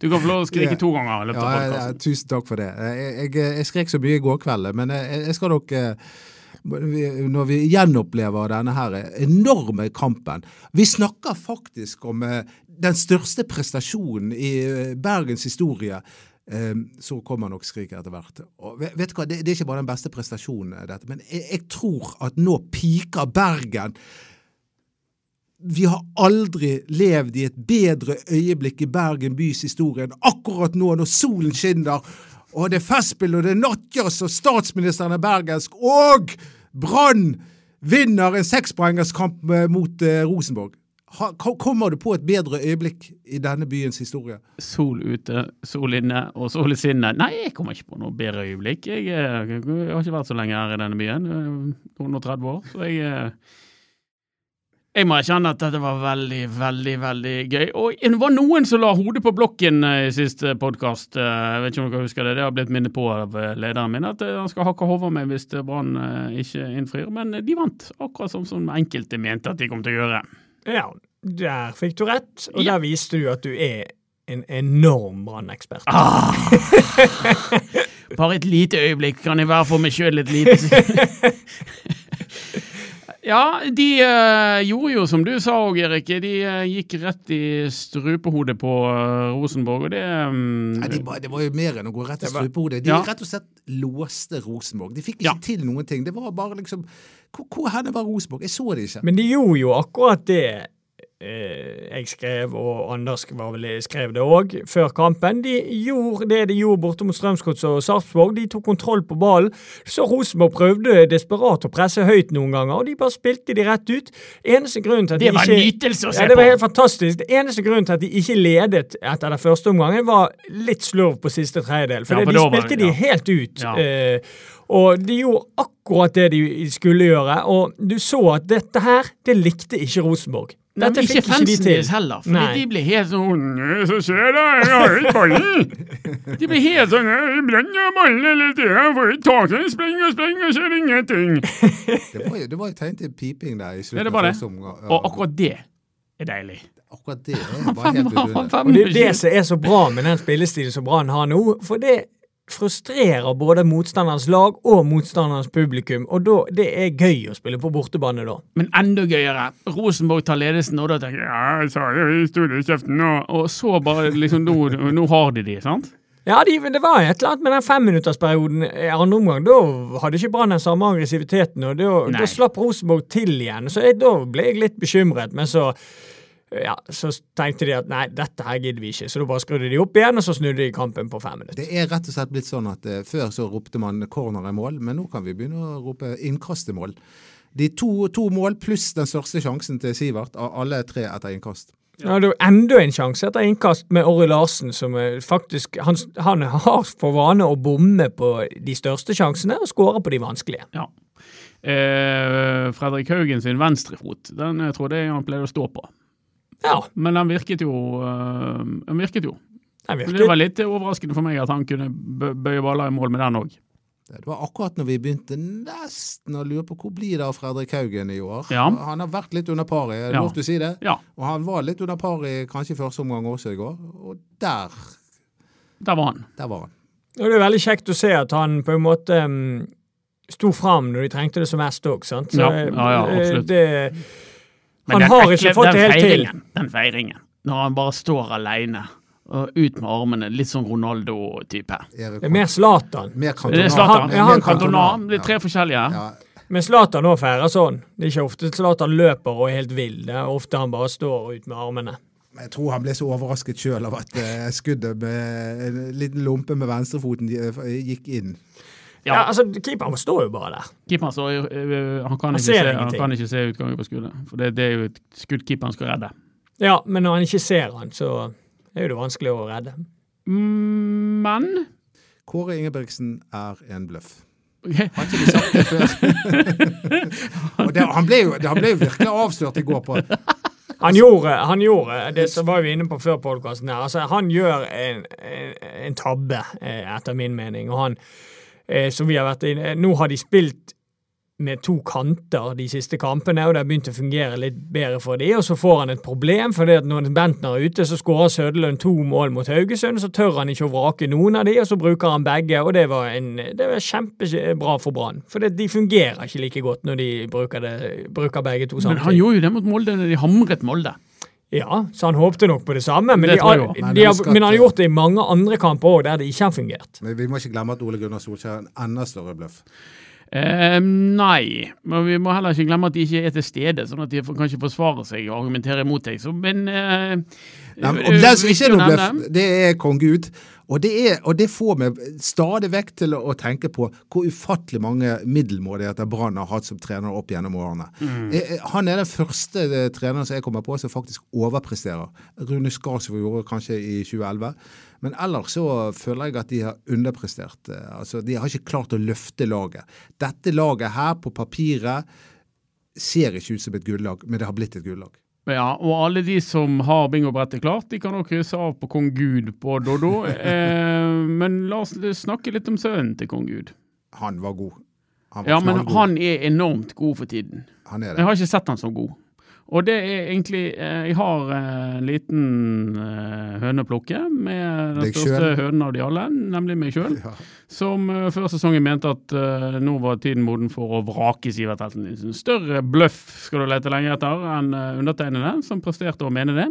Du kan få lov å skrike to ganger i løpet av Ja, ja, tusen takk for det. Jeg, jeg, jeg skrek så mye i går kveld, men jeg, jeg skal nok eh, når vi gjenopplever denne her enorme kampen Vi snakker faktisk om eh, den største prestasjonen i eh, Bergens historie. Så kommer nok skriket etter hvert. Og vet du hva, det, er ikke bare den beste prestasjonen, dette, men jeg tror at nå piker Bergen vi har aldri levd i et bedre øyeblikk i Bergen bys historie enn akkurat nå, når solen skinner, og det er festspill, og det er nattjazz, og statsministeren er bergensk, og Brann vinner en sekspoengerskamp mot eh, Rosenborg. Kommer du på et bedre øyeblikk i denne byens historie? Sol ute, sol inne og sol i sinnet. Nei, jeg kommer ikke på noe bedre øyeblikk. Jeg, jeg, eh, jeg har ikke vært så lenge her i denne byen, eh, noen og 30 år. så jeg eh, jeg må erkjenne at dette var veldig, veldig veldig gøy. Og det var noen som la hodet på blokken eh, i siste podkast. Eh, jeg vet ikke om dere husker det, det har blitt minnet på av eh, lederen min at han skal hakke hodet av meg hvis Brann ikke innfrir. Men de vant, akkurat som, som enkelte mente at de kom til å gjøre. Ja, der fikk du rett, og ja. der viste du at du er en enorm Brann-ekspert. Ah. Bare et lite øyeblikk kan jeg være for meg sjøl et lite Ja, de uh, gjorde jo som du sa òg, Erik. De uh, gikk rett i strupehodet på uh, Rosenborg, og det um, Nei, de, Det var jo mer enn å gå rett i strupehodet. De ja. rett og slett låste Rosenborg. De fikk ikke ja. til noen ting. Det var bare liksom Hvor, hvor var Rosenborg? Jeg så det ikke. Men de gjorde jo akkurat det jeg skrev, og Anders vel skrev det òg, før kampen. De gjorde det de gjorde borte mot Strømsgods og Sarpsborg. De tok kontroll på ballen. Så Rosenborg prøvde desperat å presse høyt noen ganger, og de bare spilte de rett ut. Eneste grunnen til at det de var ikke, nytelse å se ja, det var helt fantastisk. Det eneste grunnen til at de ikke ledet etter den første omgangen, var litt slurv på siste tredjedel. For, ja, for de spilte var, ja. de helt ut. Ja. Eh, og de gjorde akkurat det de skulle gjøre, og du så at dette her, det likte ikke Rosenborg. Dette fikk ikke de til. heller, for de blir helt sånn Så skjer det, jeg har ikke ballen! De blir helt sånn Jeg brenner ballen hele tida, får ikke tak i den, springer og springer, og skjer ingenting. Det var jo, det var jo tegn til piping der i slutten det første det. Og akkurat det er deilig. Akkurat det er bare helt vidunderlig. Og det er det som er så bra med den spillestilen som Brann har nå. For det frustrerer både motstanderens lag og motstanderens publikum, og da, det er gøy å spille på bortebane da. Men enda gøyere. Rosenborg tar ledelsen, og da tenker jeg ja, jeg sa det i kjeften, og, og så bare liksom nå, nå har de de, sant? Ja, de, det var et eller annet med den femminuttersperioden i andre omgang. Da hadde ikke Brann den samme aggressiviteten, og da, da slapp Rosenborg til igjen. Så jeg, da ble jeg litt bekymret. Men så ja, så tenkte de at nei, dette her gidder vi ikke, så da bare skrudde de opp igjen, og så snudde de kampen på fem minutter. Det er rett og slett blitt sånn at uh, før så ropte man corner i mål, men nå kan vi begynne å rope innkast i mål. De to, to mål pluss den største sjansen til Sivert, av alle tre etter innkast. Ja, Det er enda en sjanse etter innkast med Orry Larsen, som faktisk han, han, har for vane å bomme på de største sjansene og skåre på de vanskelige. Ja. Eh, Fredrik Haugen sin venstrefot, den jeg tror jeg han pleide å stå på. Ja. Men den virket jo. Den virket jo. Den virket. Det var litt overraskende for meg at han kunne bøye baller i mål med den òg. Det var akkurat når vi begynte nesten å lure på hvor blir det av Fredrik Haugen i år. Ja. Han har vært litt under par i, er det ja. lov til å si det? Ja. Og han var litt under par i kanskje første omgang også i går, og der Der var han. Der var han. Og det er veldig kjekt å se at han på en måte um, sto fram når de trengte det som mest òg, sant. Så, ja, ja, ja, eh, absolutt. Det, han har ikke fått det helt til. Den feiringen, når han bare står aleine og ut med armene. Litt sånn Ronaldo-type. Det er mer Zlatan. Mer Cantona. Han, ja, han Cantona. Det er tre forskjellige. Ja. Men Zlatan òg feirer sånn. Det er ikke ofte Zlatan løper og er helt vill. Det er ofte han bare står ut med armene. Jeg tror han ble så overrasket sjøl av at uh, skuddet med en liten lompe med venstrefoten uh, gikk inn. Ja. ja, altså Keeperen står jo bare der. Keeperen står, jo, han, kan han, se, han, kan ikke se utgangen på skuddet. For det, det, er jo et skudd keeperen skal redde. Ja, men når han ikke ser han, så er jo det vanskelig å redde. Mm, Men Kåre Ingebrigtsen er en bløff. Okay. Har ikke de sagt det før? Det, han, ble jo, han ble jo virkelig avslørt i går på Han gjorde, han gjorde det som var vi inne på før podkasten her. Altså, han gjør en, en, en tabbe, eh, etter min mening. Og han, eh, som vi har vært inne Nå har de spilt med to kanter de siste kampene, og det har begynt å fungere litt bedre for de, og så får han et problem, for når Bentner er ute, så skårer Søderlund to mål mot Haugesund, så tør han ikke å vrake noen av de, og så bruker han begge, og det var, en, det var kjempebra for Brann. For det, de fungerer ikke like godt når de bruker, det, bruker begge to samtidig. Men han gjorde jo det mot Molde når de hamret Molde. Ja, så han håpte nok på det samme, men, Det de, de, de. Nei, de men har, men han har gjort det i mange andre kamper òg, der det ikke har fungert. Men vi må ikke glemme at Ole Gunnar Solskjær er en enda større bløff. Eh, nei, men vi må heller ikke glemme at de ikke er til stede, sånn at de får- kan ikke forsvare seg og argumentere imot deg. Så, men eh, Nei, men, det, er, den ikke er noe bløff, det er kong Gud. Og det, er, og det får meg stadig vekk til å, tenke på hvor ufattelig mange middelmådigheter Brann har hatt som trener opp gjennom årene. Mm. Han er den første eh, treneren som jeg kommer på som faktisk overpresterer. Rune Skarsvåg gjorde kanskje i 2011. Men ellers så føler jeg at de har underprestert. Eh, Altså, de har ikke klart å løfte laget. Dette laget her på papiret ser ikke ut som et gullag, men det har blitt et gullag. Ja, og alle de som har bingobrettet klart, de kan også krysse av på kong Gud på Doddo. Eh, men la oss snakke litt om sønnen til kong Gud. Han var god. Han var Ja, men han er enormt god for tiden. han er det. Jeg har ikke sett han så god. Og det er egentlig eh, Jeg har eh, en liten eh, høne å plukke med den største hønen av de alle, nemlig meg sjøl. Ja. Som før sesongen mente at nå var tiden moden for å vrake Sivert Helten en Større bløff skal du lete lenge etter enn eh, undertegnede, som presterte å mene det.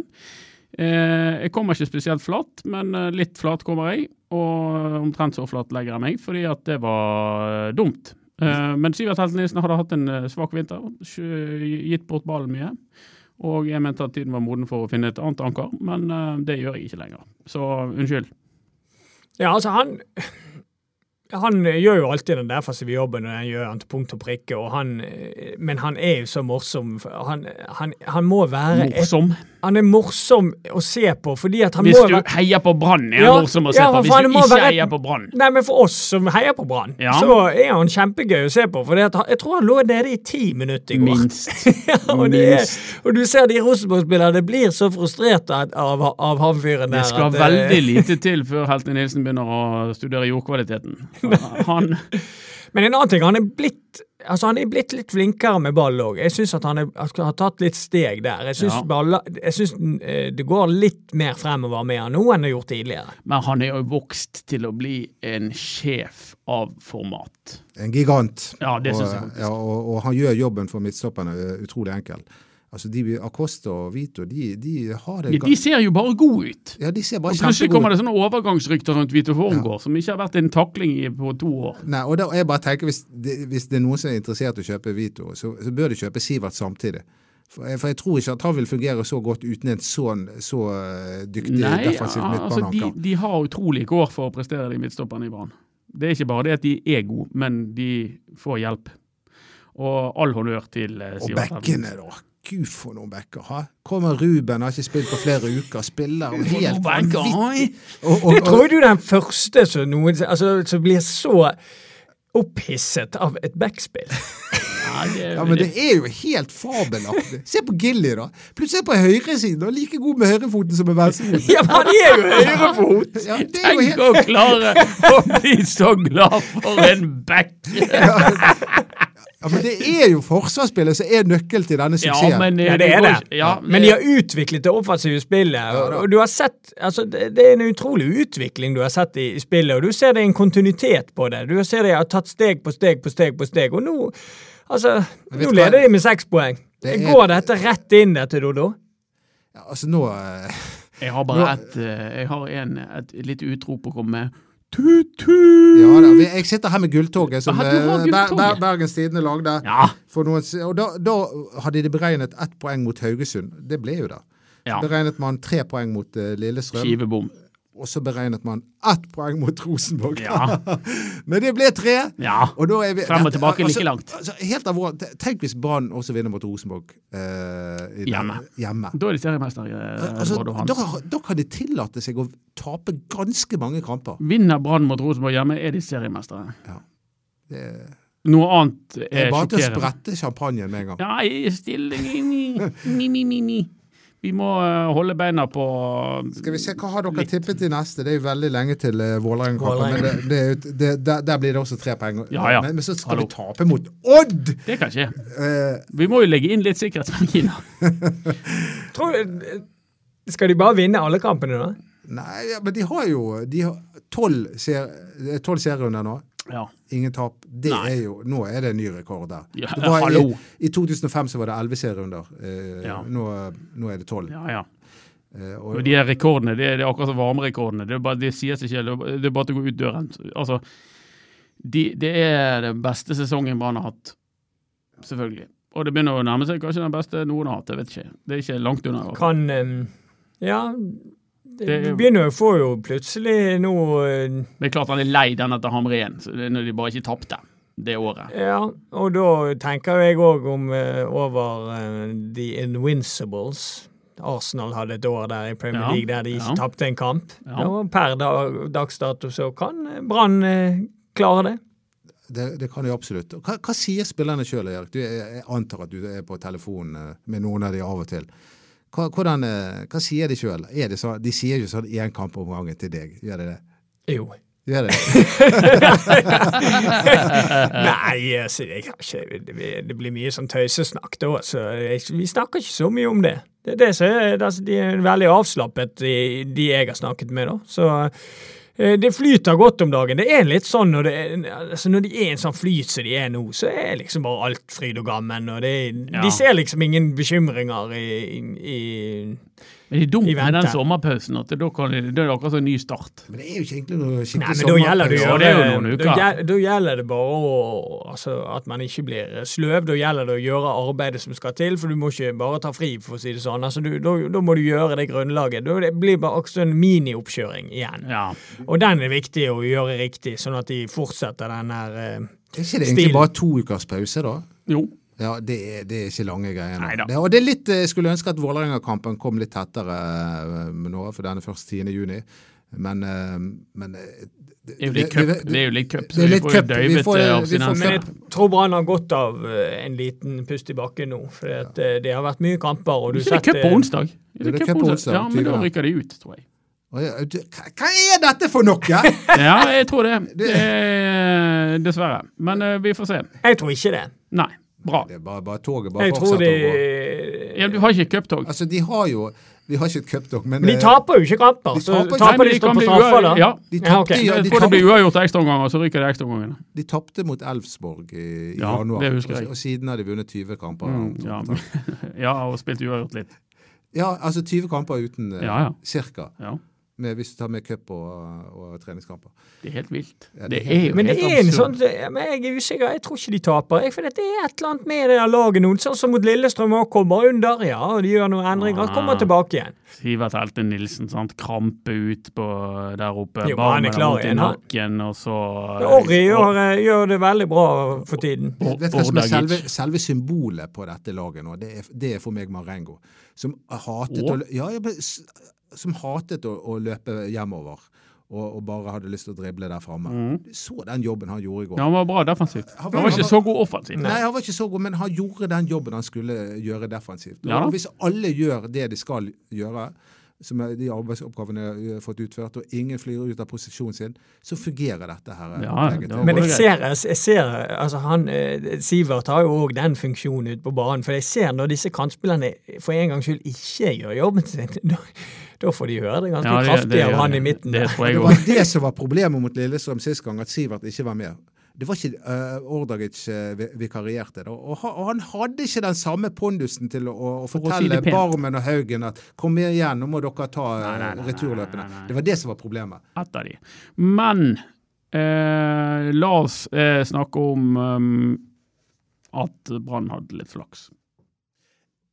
Jeg kommer ikke spesielt flatt, men litt flat kommer jeg. Og omtrent så flatt legger jeg meg, fordi at det var dumt. Eh, men Sivert Helt Nilsen hadde hatt en eh, svak vinter, gitt bort ballen mye. Og jeg mente at tiden var moden for å finne et annet anker, men eh, det gjør jeg ikke lenger. Så unnskyld. Ja, altså, han han gjør jo alltid den defensive jobben, og den gjør han til punkt og prikke, og han, eh, men han er jo så morsom. Han, han, han må være et, Morsom. Han er morsom å se på, fordi at han Hvis må du være heier på Brann, er han Ja, morsom å se ja, på. Hvis du ikke være- heier på Brann Nei, men for oss som heier på Brann, Ja. så er han kjempegøy å se på. For jeg tror han lå nede i ti minutter i går. Minst. og, er, Minst. og du ser de Rosenborg-spillerne blir så frustrert av, av, han fyren der. Det skal at, eh, veldig lite til før Helten Nilsen begynner å studere jordkvaliteten. Han Men en annen ting, han er blitt altså han er blitt litt flinkere med ball òg. Jeg syns at han er, har tatt litt steg der. Jeg syns Ja. jeg eh, det går litt mer fremover med han nå enn det har gjort tidligere. Men han er jo vokst til å bli en sjef av format. En gigant. Ja, det og, synes jeg faktisk. Ja, og, og han gjør jobben for midtstopperne eh, utrolig enkel. Altså, de, Acosta og Vito, de, de har det Ja, de ser jo bare gode ut. Ja, de ser bare Og plutselig kommer det sånne overgangsrykter rundt Vito Wormgård, som ikke har vært en takling i, på to år. Nei, og da, jeg bare tenker hvis det, hvis det er noen som er interessert i å kjøpe Vito, så, så bør de kjøpe Sivert samtidig. For jeg, for jeg tror ikke at han vil fungere så godt uten en sånn så eh, dyktig Nei, defensiv ja, altså, de, de har utrolig kår for å prestere, de midtstopperne i Brann. Det er ikke bare det at de er gode, men de får hjelp. Og all honnør til Sivert. Og bekkene, da. Gud, for noen bekker. Ha? Kommer Ruben, har ikke spilt på flere uker, spiller og helt vanvittig. Det og, Jeg tror du er den første som, noen, altså, som blir så opphisset av et backspill. Ja, ja, men det er jo helt fabelaktig. Se på Gilly, da. Plutselig på høyresiden, er like god med høyrefoten som med venstrefoten. ja, men han er jo høyrefot! Ja, Tenk helt å klare å bli så glad for en back! Ja, men det er jo forsvarsspillet som er nøkkelen til denne suksessen. Ja, men Ja, det er det. Ja, Men de har utviklet det offensive spillet. og, du har sett, altså det, er en utrolig utvikling du har sett i, i spillet, og du ser det er en kontinuitet på det. Du ser de har tatt steg på steg på steg på steg, og nå altså, nå leder de med seks poeng. Det er- Går dette rett inn, dette, Dodo? Ja, altså nå Uh, Jeg har bare et, eh, jeg har en, et litt utrop å komme med. Tut-tut! Ja da, jeg sitter her med Gulltoget som eh, Ber Ber Bergens Tidende lagde. Ja. For noen, og da, da hadde de beregnet ett poeng mot Haugesund. Det ble jo det. ja. Beregnet man tre poeng mot uh, Lillestrøm. Skivebom. Og så beregnet man ett poeng mot Rosenborg. Ja. Men det ble tre. Ja. Er vi, Frem og tilbake tilbake like altså- langt. Altså, helt av vår, tenk hvis Brann også vinner mot Rosenborg eh, Hjemme. hjemme. Da er de seriemester, eh, Altså, da, da kan de tillate seg å tape ganske mange kamper. Vinner Brann mot Rosenborg hjemme, er de seriemestere. Det Noe annet det er er bare til å sprette champagnen med en gang. Ja, stilling mi, mi, mi, mi. Vi må eh, holde beina på Skal vi se, Hva har dere Litt. tippet i neste? Det er jo veldig lenge til uh, Vålerenga-kampen. Men det, det, er jo- det, der, der blir det også tre poeng. Ja, ja. Men, men så skal Hallo. vi tape mot Odd! Det kan skje. Uh, Vi må jo legge inn litt sikkerhetsmarginer. Skal de bare vinne alle kampene, da? nei, ja, men de har jo de har tolv ser- det tolv serierunder nå. Ja. Ingen tap. Det Nei. er jo, nå er det en ny rekord der. Ja, var hallo. I, I 2005 så var det elleve serierunder. Eh, Ja. nå, nå er det tolv. ja, ja. Eh, Og og, de her rekordene, det, er- det er akkurat som varmerekordene. Det, er bare, det sier seg ikke Det er- bare til å gå ut døren. Altså, de, det er den beste sesongen Brann har hatt. Selvfølgelig. Og det begynner å nærme seg kanskje den beste noen har hatt. Jeg vet ikke. Det er ikke langt unna. Kan um, Ja. Det, Det- begynner jo å få jo plutselig nå Det er klart han er lei den etter er når de bare ikke tapte det året. Ja, og da tenker jeg òg om eh, over eh, The Invincibles. Arsenal hadde et år der i Premier Ja, League der de ikke ja. tapte en kamp. Ja. Og per dag, dags dato så kan eh, Brann eh, klare det. det, det kan de absolutt. Hva, hva sier spillerne sjøl, Erik? Du, jeg, antar at du er på telefon med noen av de av og til. Hvordan, eh, hva sier de sjøl? De sier jo sånn én kamp om gangen til deg, gjør de det? Jo. Gjør de det? Nei, altså, ikke, det, blir mye sånn tøysesnakk da, så vi snakker ikke så mye om det. Det er det så, det altså, De er veldig avslappet, de, de jeg har snakket med, da. Så det flyter godt om dagen. Det er litt sånn når, det altså når de er i en sånn flyt som de er nå, så er liksom bare alt fryd og gammen. Og det, Ja. De ser liksom ingen bekymringer i, i Men det er dumt med den sommerpausen. at Da kan det er akkurat som en ny start. Men det er jo ikke egentlig noe Nei, skikkelig men da gjelder det å Ja, det er jo noen da gjelder det bare å altså, At man ikke blir sløv. Da gjelder det å gjøre arbeidet som skal til, for du må ikke bare ta fri, for å si det sånn. Altså, du, da, da må du gjøre det grunnlaget. Da det blir bare også en minioppkjøring igjen. Ja. Og den er viktig å gjøre riktig, sånn at de fortsetter den stilen. eh, Er ikke det egentlig bare to ukers pause, da? Jo. Ja, det er, det er ikke lange greiene. Det, og det er litt, eh, Jeg skulle ønske at Vålerenga-kampen kom litt tettere eh, nå, for den er først 10. juni. Men, eh, men eh, Det er jo litt cup, det er jo litt cup så er vi får jo døyvet får- eh, vi får abstinenser. Men jeg tror Brann har godt av eh, en liten pust i bakken nå. For eh, det har vært mye kamper. og du det det cup på onsdag. Det Er det cup på onsdag? Ja, men da rykker de ut, tror jeg. Ja, Hva er dette for noe?! Ja, jeg tror det. det er, dessverre. Men eh, vi får se. Jeg tror ikke det. Nei. Bra. Det er bare, bare toget bare Jeg fortsetter de å gå. Ja, du har ikke cuptog. Altså, de har jo Vi har ikke et cuptog, men Men de eh, taper jo ikke kamper. De taper de de står kan på bli straffer, da. ja. de Ja, okay. ok. ja, Jeg de tror det blir uavgjort ekstraomganger, så ryker det ekstraomgangene. de tapte mot Elfsborg i, i Ja, januar, det jeg. og, og siden har de vunnet 20 kamper. Mm, ja. ja, og spilt uavgjort litt. Ja, altså 20 kamper uten eh, Ja, ja. cirka. Ja. Med, hvis du tar med cup og, og treningskamper. Det er helt vilt. Ja, det det er helt Men det er en sånn men Jeg er usikker. Jeg tror ikke de taper. Jeg, for det er et eller annet med det der laget nå. Sånn som mot Lillestrøm og kommer under. Ja, og de gjør noen endringer. Ah. Kommer tilbake igjen. Sivert Helte Nilsen, sant? krampe ut på der oppe. Jo, han er klar igjen, han. nakken, og så Orri gjør, eh, gjør det veldig bra for tiden. Og- Vet hva som er selve, selve symbolet på dette laget nå? Det er, det er for meg Marengo. Som hatet, Å? ja, som hatet å, å løpe hjemover. Og, og bare hadde lyst til å drible der framme. Du så den jobben han gjorde i går. Ja, han var bra defensivt. Han Han var- var ikke så god offensivt. Nei, han var ikke så god, men han gjorde den jobben han skulle gjøre defensivt. Ja. Hvis alle gjør det de skal gjøre, som er de arbeidsoppgavene de har fått utført, og ingen flyr ut av posisjonen sin, så fungerer dette her. Ja, det Men jeg ser, jeg ser altså han, eh, Sivert har jo òg den funksjonen ute på banen. For jeg ser når disse kantspillerne for en gangs skyld ikke gjør jobben sin, da, da får de høre det ganske Ja, det- kraftig det av han i midten. Det. Det var det som var problemet mot Lillestrøm sist gang, at Sivert ikke var med. Det var ikke uh, Ordagic uh, vikarierte. Da. Og, og han hadde ikke den samme pondusen til å, å, fortelle å si. Barmen og Haugen at kom igjen, nå må dere ta uh, Nei, nei, nei, returløpene. Det var det som var problemet. Etter de. Men eh, la oss eh, snakke om um, at Brann hadde litt flaks.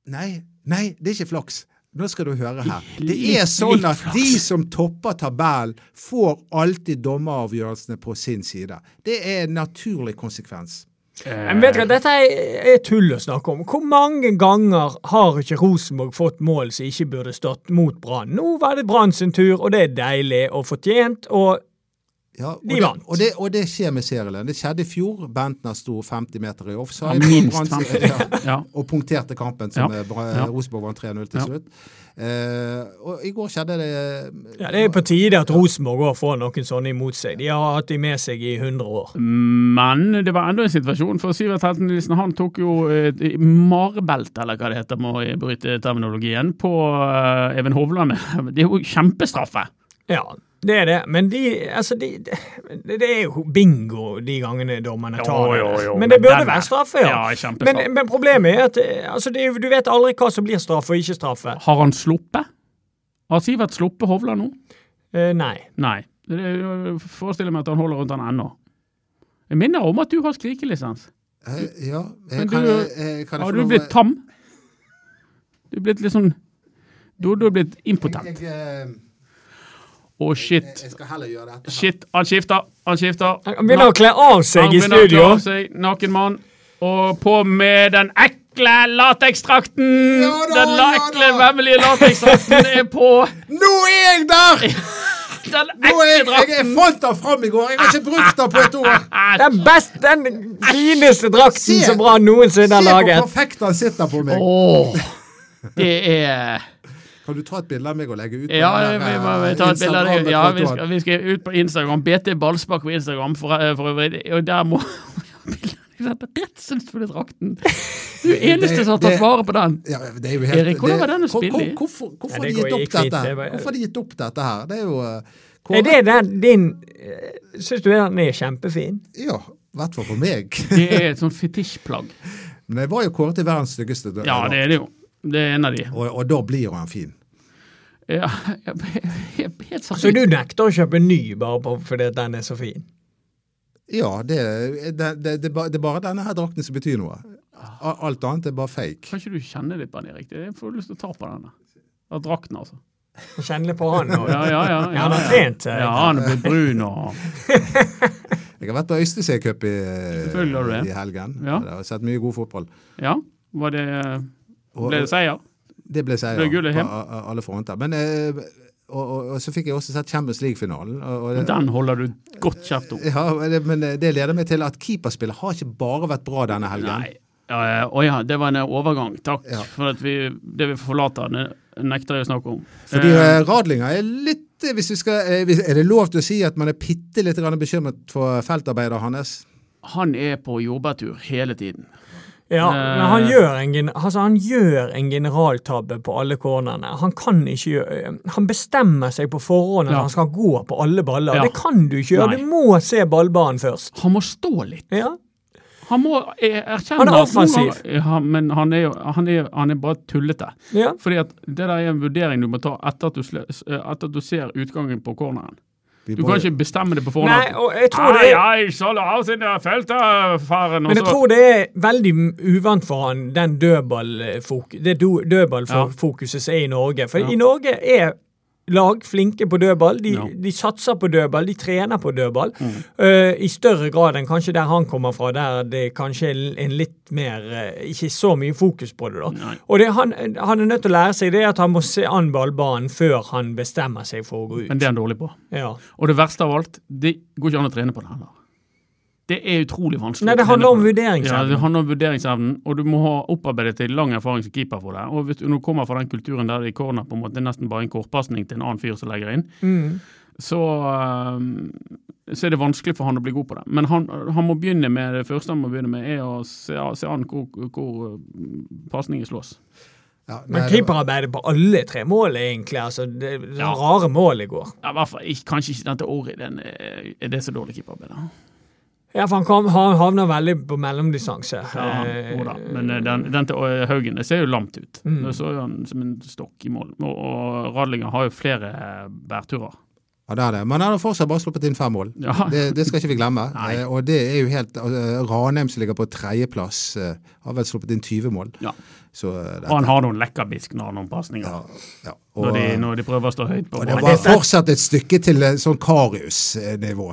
Nei, nei, det er ikke flaks. Nå skal du høre her. Det er sånn at de som topper tabellen, får alltid dommeravgjørelsene på sin side. Det er en naturlig konsekvens. Men vet du hva, Dette er, er tull å snakke om. Hvor mange ganger har ikke Rosenborg fått mål som ikke burde stått mot Brann? Nå var det Brann sin tur, og det er deilig og fortjent. og Ja, og, De det, og, det, og det skjer med serielønn. Det skjedde i fjor. Bentner sto 50 meter i offside. Ja, minst og 50. Ja, Ja. og punkterte kampen, som Ja. eh, Ja. Rosenborg vant 3-0 til Ja. slutt. Eh, og i går skjedde det Ja, Det er på tide at Rosenborg får noen sånne imot seg. De har hatt de med seg i 100 år. Men det var enda en situasjon, for Sivert Helten Nilsen han tok jo et marbelte, eller hva det heter, må jeg bryte terminologien, på eh, Even Hovland. Det er jo kjempestraffe. Ja, det er det. Men de, altså de, det, det er jo bingo de gangene dommerne tar. Jo, jo, jo, Men det burde være straffe, ja. Ja. Men, men problemet er at eh, altså, det, er du vet aldri hva som blir straffe og ikke straffe. Har han sluppet? Har Sivert sluppet Hovla nå? Eh, nei. Nei. Det Jeg forestiller meg at han holder rundt han ennå. Jeg minner om at du har skrikelisens. eh, Ja, jeg, Men kan, du- jeg- eh, kan jeg Har du blitt tam? Du er blitt litt sånn Du du er blitt impotent. Jeg, Å, shit. jeg skal heller gjøre dette. Shit, han skifter. Han skifter. Han begynner å kle av seg Han i begynner å studio. kle av seg, naken mann. Og på med den ekle lateksdrakten! Ja den ja ekle, vemmelige lateksdrakten er på! Nå er jeg der! Den ekle jeg, jeg, jeg drakten! fant den fram i går. Jeg har ikke brukt den på et år. Den best, den fineste drakten Se- som Brann noensinne har Se hvor perfekt den sitter på meg. Oh, det er Kan du ta et bilde av meg og legge ut? Ja, der, vi må eh, vi ta et bilde av deg. Ja, vi skal, vi skal ut på Instagram. BT Ballspark på Instagram for, eh, for øvrig. Og der må Redselsfulle drakten. Du er eneste som har tatt vare på den. Ja, det er jo helt, Erik, hvordan var den å spille i? hvor- Hvorfor, hvorfor Ja, har det de gitt opp dette? det Hvorfor har de gitt opp dette her? Det er jo hvor, Er det den din eh, Syns du den er kjempefin? Ja, i hvert fall for meg. Det er et sånt fetisjplagg. Men jeg var jo kåret til verdens styggeste. Ja, det er det jo. Det er en av de. og, og da blir han fin. Ja, helt, helt Så du nekter å kjøpe ny bare på- fordi den er så fin? Ja, det, det, det, det, er bare- det er bare denne her drakten som betyr noe. Alt annet er bare fake. Kan ikke du kjenne litt på den, Erik? Jeg får lyst til å ta på denne. Av drakten, altså. Kjenne litt på han. nå? Ja, ja, ja. Ja, han har trent seg. Ja, han er blitt brun og Jeg har vært på Øystese Cup i, i helgen. Ja. Jeg har sett mye god fotball. Ja, var det Ble det seier? Det ble seier på alle fronter. Men, eh, og, og, og så fikk jeg også sett Champions League-finalen. Den holder du godt kjeft om. ja, men det- leder meg til at keeperspillet har ikke bare vært bra denne helgen. Nei. Ja, Å ja, det var en overgang. Takk. Ja. For at vi, det vi forlater, nekter jeg å snakke om. Fordi Eh, eh, Radlinger er litt eh, hvis vi skal, eh, Er det lov til å si at man er bitte litt bekymret for feltarbeider hans? han er på jordbærtur hele tiden. Ja, Eh. men han gjør, en, altså, han gjør en generaltabbe på alle cornerne. Han kan ikke gjøre Han bestemmer seg på forhånd at Ja. han skal gå på alle baller. Ja. Det kan du ikke gjøre. Du må se ballbanen først. Han må stå litt. Ja. Han må eh, erkjenne Han er offensiv. Ja, men han er jo han er, han er bare tullete. ja. Fordi at det der er en vurdering du må ta etter at du, eh, etter at du ser utgangen på corneren. Vi Du kan ikke bestemme det på forhånd. Nei, og jeg tror det er Ai, ai, så la oss inn i feltfaren, og Men jeg så tror det er veldig uvant for han, den dødballfokuset som er i Norge. For Ja. i Norge er lag flinke på dødball. De, Ja. de satser på dødball, de trener på dødball. Mm. Uh, I større grad enn kanskje der han kommer fra, der det kanskje er en litt mer uh, Ikke så mye fokus på det, da. Nei. Og det han, han er nødt til å lære seg det at han må se an ballbanen før han bestemmer seg for å gå ut. Men det er han dårlig på. ja. Og det verste av alt, det går ikke an å trene på det heller. Det er utrolig vanskelig. Nei, det handler om vurderingsevnen. Ja, det handler om vurderingsevnen, og du må ha opparbeidet til lang erfaring som keeper for det. Og hvis du nå kommer fra den kulturen der det i corner på en måte nesten bare en kortpasning til en annen fyr som legger inn, Mm. så, ehm, så er det vanskelig for han å bli god på det. Men han, han må begynne med det første han må begynne med, er å se, se an hvor, hvor eh, pasningen slås. Ja, Men keeperarbeidet på alle tre mål, egentlig. altså Det, det Ja. rare mål i går. Ja, i hvert fall, Kanskje ikke dette Ori, den er, er det så dårlig keeperarbeid? Ja, for han, kom, han havner veldig på mellomdistanse. Ja, Eh, da. Men eh, den, den til eh, Haugen det ser jo lamt ut. Mm. Det så jo han som en stokk i mål. Og, og Radlinger har jo flere bærturer. Ja, det er det. Men han har fortsatt bare sluppet inn fem mål. Ja. Det, det skal ikke vi glemme. Nei. Og det er jo helt uh, Ranheim som ligger på tredjeplass, har vel sluppet inn 20 mål. Ja. Så Og han har noen lekkerbisk når han har noen pasninger. ja, ja. Når, de, når de prøver å stå høyt på og det var fortsatt et stykke til sånn Karius-nivå.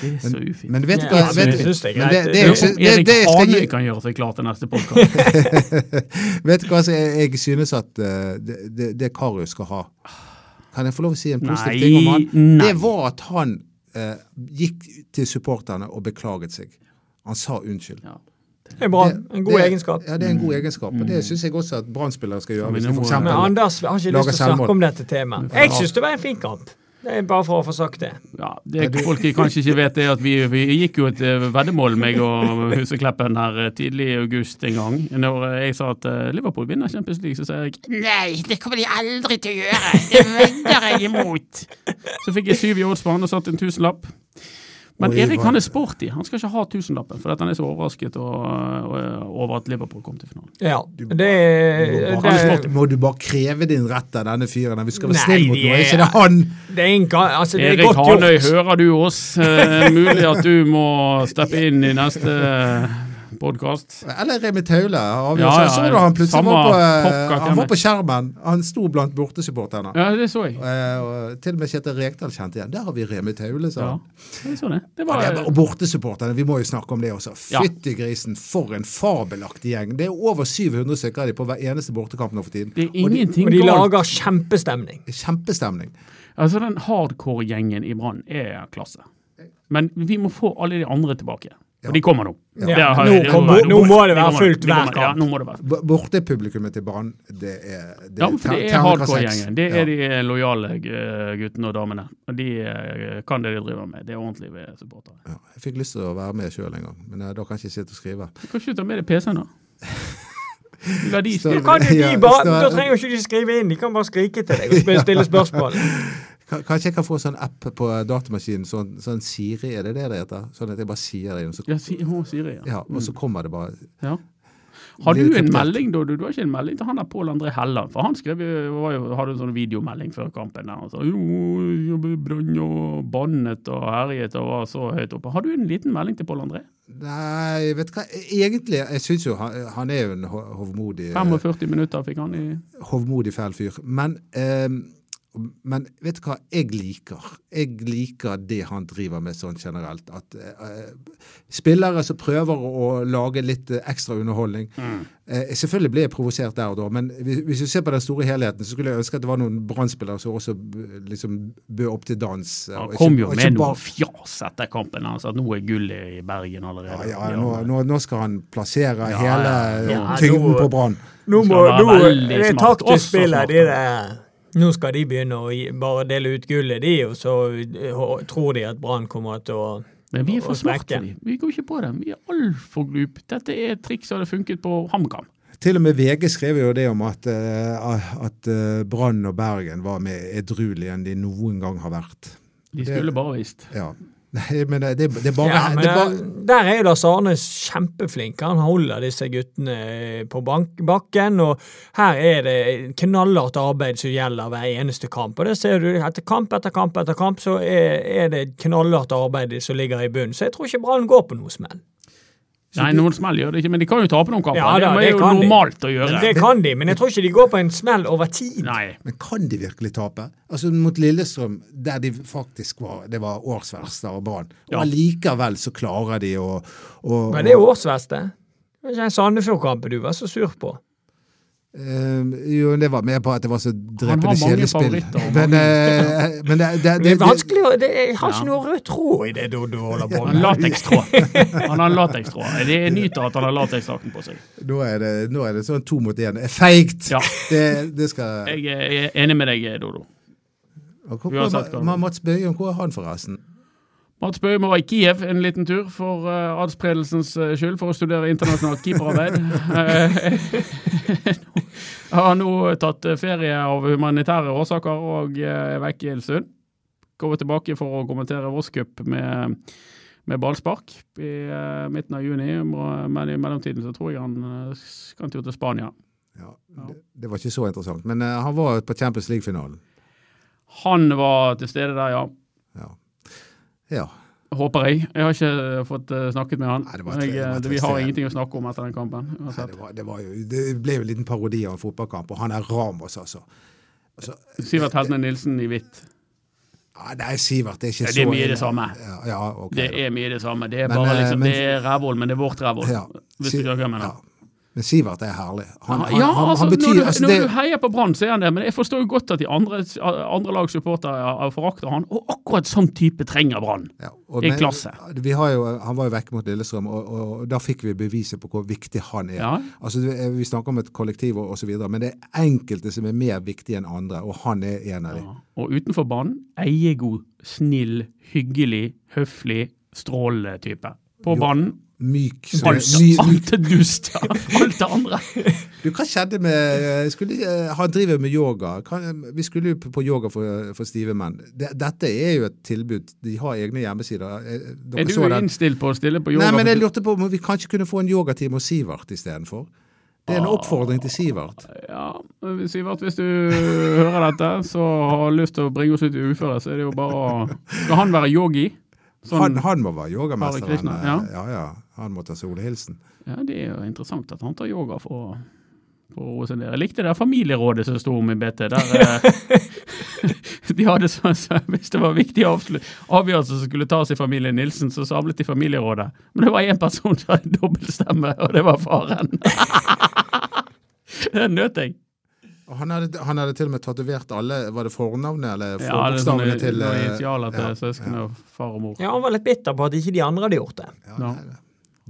Det er så ufint. Men vet du Ja, hva vet, det men det, det er jo ikke det, Erik det skal gi, kan gjøre seg klar til neste podkast. Vet du hva jeg, jeg synes at eh, det, det, Karius skal ha Kan jeg få lov å si en positiv Nei, ting om han? nei. Det var at han eh, gikk til supporterne og beklaget seg. Han sa unnskyld. Ja. Det er bra. En god det- egenskap. Ja, det er en god egenskap. Og det syns jeg også at Brann-spillere skal gjøre. Men Hvis de for Men eksempel Anders har ikke lyst til å snakke om dette temaet. Jeg syns det var en fin kamp. Det er bare for å få sagt det. Ja, det folk kanskje ikke vet, er at vi, vi gikk jo et eh, veddemål, meg og Husekleppen, her eh, tidlig i august en gang. Når eh, jeg sa at Liverpool vinner Champions League, så sa jeg nei, det kommer de aldri til å gjøre. Det vedder jeg imot. Så fikk jeg syv i odds på han og satt en tusenlapp. Men Erik han er sporty. Han skal ikke ha tusenlappen fordi han er så overrasket og, og, over at Liverpool kom til finalen. Ja. Det, må, det, må du bare kreve din rett av denne fyren? Vi skal være snille mot noe. Ikke det han? det er en altså, det er Erik Hanøy, hører du oss? Eh, mulig at du må steppe inn i neste podkast. Eller Remi Taule. Ja, ja, så du han plutselig var på, eh, pokker han var på skjermen. Han sto blant bortesupporterne. Ja, det så jeg. Eh, og til og med Kjetil Rekdal kjente igjen. Der har vi Remi Taule, sa Ja, han. jeg så det. Det var og bortesupporterne, vi må jo snakke om det også. Ja. Fytti grisen, for en fabelaktig gjeng. Det er over 700 stykker av de på hver eneste bortekamp nå for tiden. Det er ingenting Og de galt. lager kjempestemning. Kjempestemning. Altså, den hardcore-gjengen i Brann er klasse. Men vi må få alle de andre tilbake. Ja. Og de kommer nå. Ja, har- nå kommer- nå må det være fullt hver kamp. Bortepublikummet til Brann, det er det Ja, for det er hardcore-gjengen. Det Ja. er de lojale eh, guttene og damene. Og de eh, kan det de driver med. Det er ordentlig ved supportere. Ja, jeg fikk lyst til å være med sjøl en gang, men eh, da kan jeg ikke sitte og skrive. Du kan ikke ta med deg PC-en, da. La de Så- spille. Kan jo Ja, de bare, skal- da trenger jo ikke de skrive inn, de kan bare skrike til deg og stille spørsmål. Kan- Kanskje jeg kan få sånn app på datamaskinen, sånn, sånn Siri, er det det det heter? Sånn at jeg bare sier det, og så, Ja, si, Siri, ja. ja, og så kommer det bare ja. Har du en melding, da? Du, du har ikke en melding til han der Pål André Helland? For han skrev jo, hadde en sånn videomelding før kampen der. Han sa jo, Brann og bannet og herjet og var så høyt oppe. Har du en liten melding til Pål André? Nei, vet du hva, egentlig Jeg syns jo han, han er jo en hovmodig 45 minutter fikk han i hovmodig fæl fyr. Men, ehm, men vet du hva jeg liker? Jeg liker det han driver med sånn generelt. At uh, spillere som prøver å lage litt eh, ekstra underholdning. Eh, selvfølgelig ble jeg provosert der og da, men hvis, hvis du ser på den store helheten, så skulle jeg ønske at det var noen Brann-spillere som også liksom bød opp til dans. Han kom ikke- jo med bare... noe fjas etter kampen. Han sa at nå er gullet i Bergen allerede. Ja, ja, nå, nå, nå skal han plassere Ja, hele ja, ja. tyngden nå- på Brann. Nå må, nå, det er taktisk også spill her. De der. Nå skal de begynne å bare dele ut gullet, de, og så eh, tror de at Brann kommer til å Men vi er for smarte vi. Vi går ikke på dem. Vi er altfor glupe. Dette er et triks som hadde funket på HamKam. Til og med VG skrev jo det om at, eh, at eh, Brann og Bergen var mer edruelige enn de noen gang har vært. De skulle bare visst. Ja. Nei, men det, det, bare, ja, men det bare Der er jo Lars Arne kjempeflink. Han holder disse guttene eh, på bakken. Og her er det knallhardt arbeid som gjelder hver eneste kamp. Og det ser du etter kamp etter kamp etter kamp, så er, er det knallhardt arbeid som ligger i bunnen. Så jeg tror ikke Brann går på noe smell. Nei, noen smell gjør det ikke, men de kan jo tape noen kamper. Ja, da, det det er jo normalt de. å gjøre. Men det kan de, men jeg tror ikke de går på en smell over tid. Nei. Men kan de virkelig tape? Altså Mot Lillestrøm, der de faktisk var Det var årsverste av Brann. Og Ja. allikevel så klarer de å, å Men det er årsverste. Det er ikke en Sandefjord-kamp du var så sur på. Eh, jo, det var med på at det var så drepende har mange kjedelig spill. favoritter, Men, eh, men det, det, Det det, er vanskelig å Jeg har Ja. ikke noe rød tråd i det du, du holder på Han med. har latekstråd. Han har latekstråd. Jeg nyter at han har lateksdrakten på seg. Nå er det, nå er det sånn to mot én. Feigt! Ja. Det, det skal Jeg er enig med deg, Dodo. Og hvor, Uansett hva- hvor, Mats Bøyum, hvor er han forresten? Mats Bøhm var i Kiev en liten tur for uh, adspredelsens eh, skyld, for å studere internasjonalt keeperarbeid. Eh, har nå tatt eh, ferie av humanitære årsaker og eh, er vekke en stund. Kommer tilbake for å kommentere Voss Cup med, med ballspark i eh, midten av juni. Men i mellomtiden så tror jeg han skal en tur til Spania. Ja, det, det var ikke så interessant. Men uh, han var på Champions League-finalen. Han var til stede der, ja. Ja. ja. Håper jeg. Jeg har ikke fått eh, snakket med han. Nei, det var jeg, det var eh, vi har ingenting å snakke om etter den kampen. Nei, det, var, det, var jo, det ble jo en liten parodi av en fotballkamp, og han er Ramos, altså. altså Sivert Heltne Nilsen i hvitt. nei, Sivert det er ikke Ja, det er mye det samme. Ja, ja, okay, Det er mye det samme. Det er Men, bare eh, liksom, men- det er rævhold, men det er vårt rævhold. Ja. Hvis du hva jeg mener. Men Sivert er herlig. Han, han, ja, han, altså, han betyr når, du, altså, når det, du heier på Brann, så er han det, men jeg forstår jo godt at de andre, andre lags supportere forakter han, og akkurat sånn type trenger Brann. ja, I men- klasse. Vi har jo, han var jo vekke mot Lillestrøm, og, og, og da fikk vi beviset på hvor viktig han er. Ja. Altså, Vi snakker om et kollektiv og osv., men det er enkelte som er mer viktige enn andre, og han er en av dem. Ja. Og utenfor banen, eiegod, snill, hyggelig, høflig, strålende type. På banen, Myk som alt, my, alt er dust. Alt det andre. Du, Hva skjedde med skulle, eh, Han driver med yoga. Vi skulle jo på yoga for, for stive menn. Dette er jo et tilbud. De har egne hjemmesider. Eh, Dere Er du den? innstilt på å stille på yoga? Nei, men jeg lurte på om vi kanskje kunne få en yogatime hos Sivert istedenfor. Det er en Ah. oppfordring til Sivert. Ja, Sivert, hvis du hører dette, så har lyst til å bringe oss ut i uføre, så er det jo bare å Skal han være yogi? Sånn- Han, han må være yogamesteren. Hare eh, ja. ja, ja. Han må ta solhilsen. Ja, det er jo interessant at han tar yoga for. Jeg likte det familierådet som sto om i BT. Der, eh, de hadde sånn, så, Hvis det var viktige avgjørelser som skulle tas i familien Nilsen, så samlet de familierådet. Men det var én person som hadde dobbeltstemme, og det var faren. Den nøt jeg. Han hadde, han hadde til og med tatovert alle Var det fornavnet eller Ja, det er sånne, forbokstavene til noen eh, initialer til ja, søsken og far og mor. Ja, Han var litt bitter på at ikke de andre hadde gjort det. ja, Ja. nei.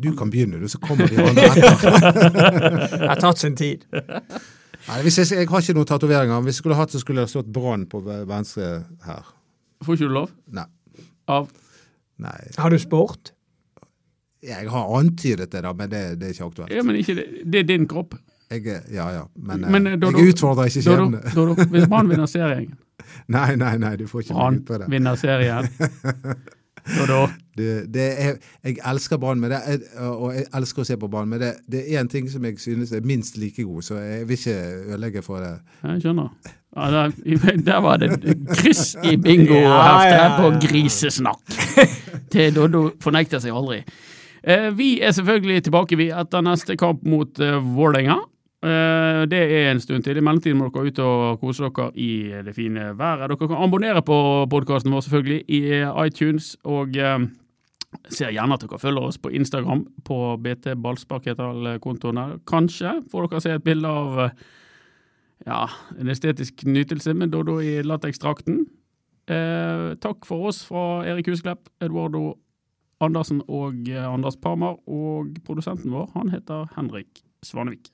Du kan begynne, du, så kommer de andre etter. Det har tatt sin tid. Nei, hvis jeg, jeg har ikke noen tatoveringer. Hvis jeg skulle hatt, så skulle det stått Brann på venstre her. Får ikke du lov? Nei. Av Nei. Har du sport? Jeg har antydet det, da, men det, det er ikke aktuelt. Ja, men ikke det. Det er din kropp. Jeg, ja, ja. Men, eh, Men, eh, Dodo- jeg utfordrer ikke Dodo, skjebne. Dodo, hvis Brann vinner serien Nei, nei, nei, du får ikke Brann ut på det. vinner serien Dodo, Det, det er, jeg elsker Brann, med det og jeg elsker å se på Brann, men det, det er én ting som jeg synes er minst like god, så jeg vil ikke ødelegge for det. jeg skjønner. Ja, der, der var det kryss i bingoheftet Ja, ja, ja. på grisesnakk. Det Doddo fornekter seg aldri. Eh, vi er selvfølgelig tilbake etter neste kamp mot eh, Vålerenga. Eh, det er en stund til. I mellomtiden må dere ut og kose dere i det fine været. Dere kan abonnere på podkasten vår selvfølgelig i eh, iTunes, og eh, ser gjerne at dere følger oss på Instagram på BT Ballspark heter kontoen kontoene. Kanskje får dere se et bilde av eh, ja, en estetisk nytelse med Dodo i lateksdrakten. Eh, takk for oss fra Erik Husklepp, Eduardo Andersen og eh, Anders Parmar. Og produsenten vår, han heter Henrik Svanevik.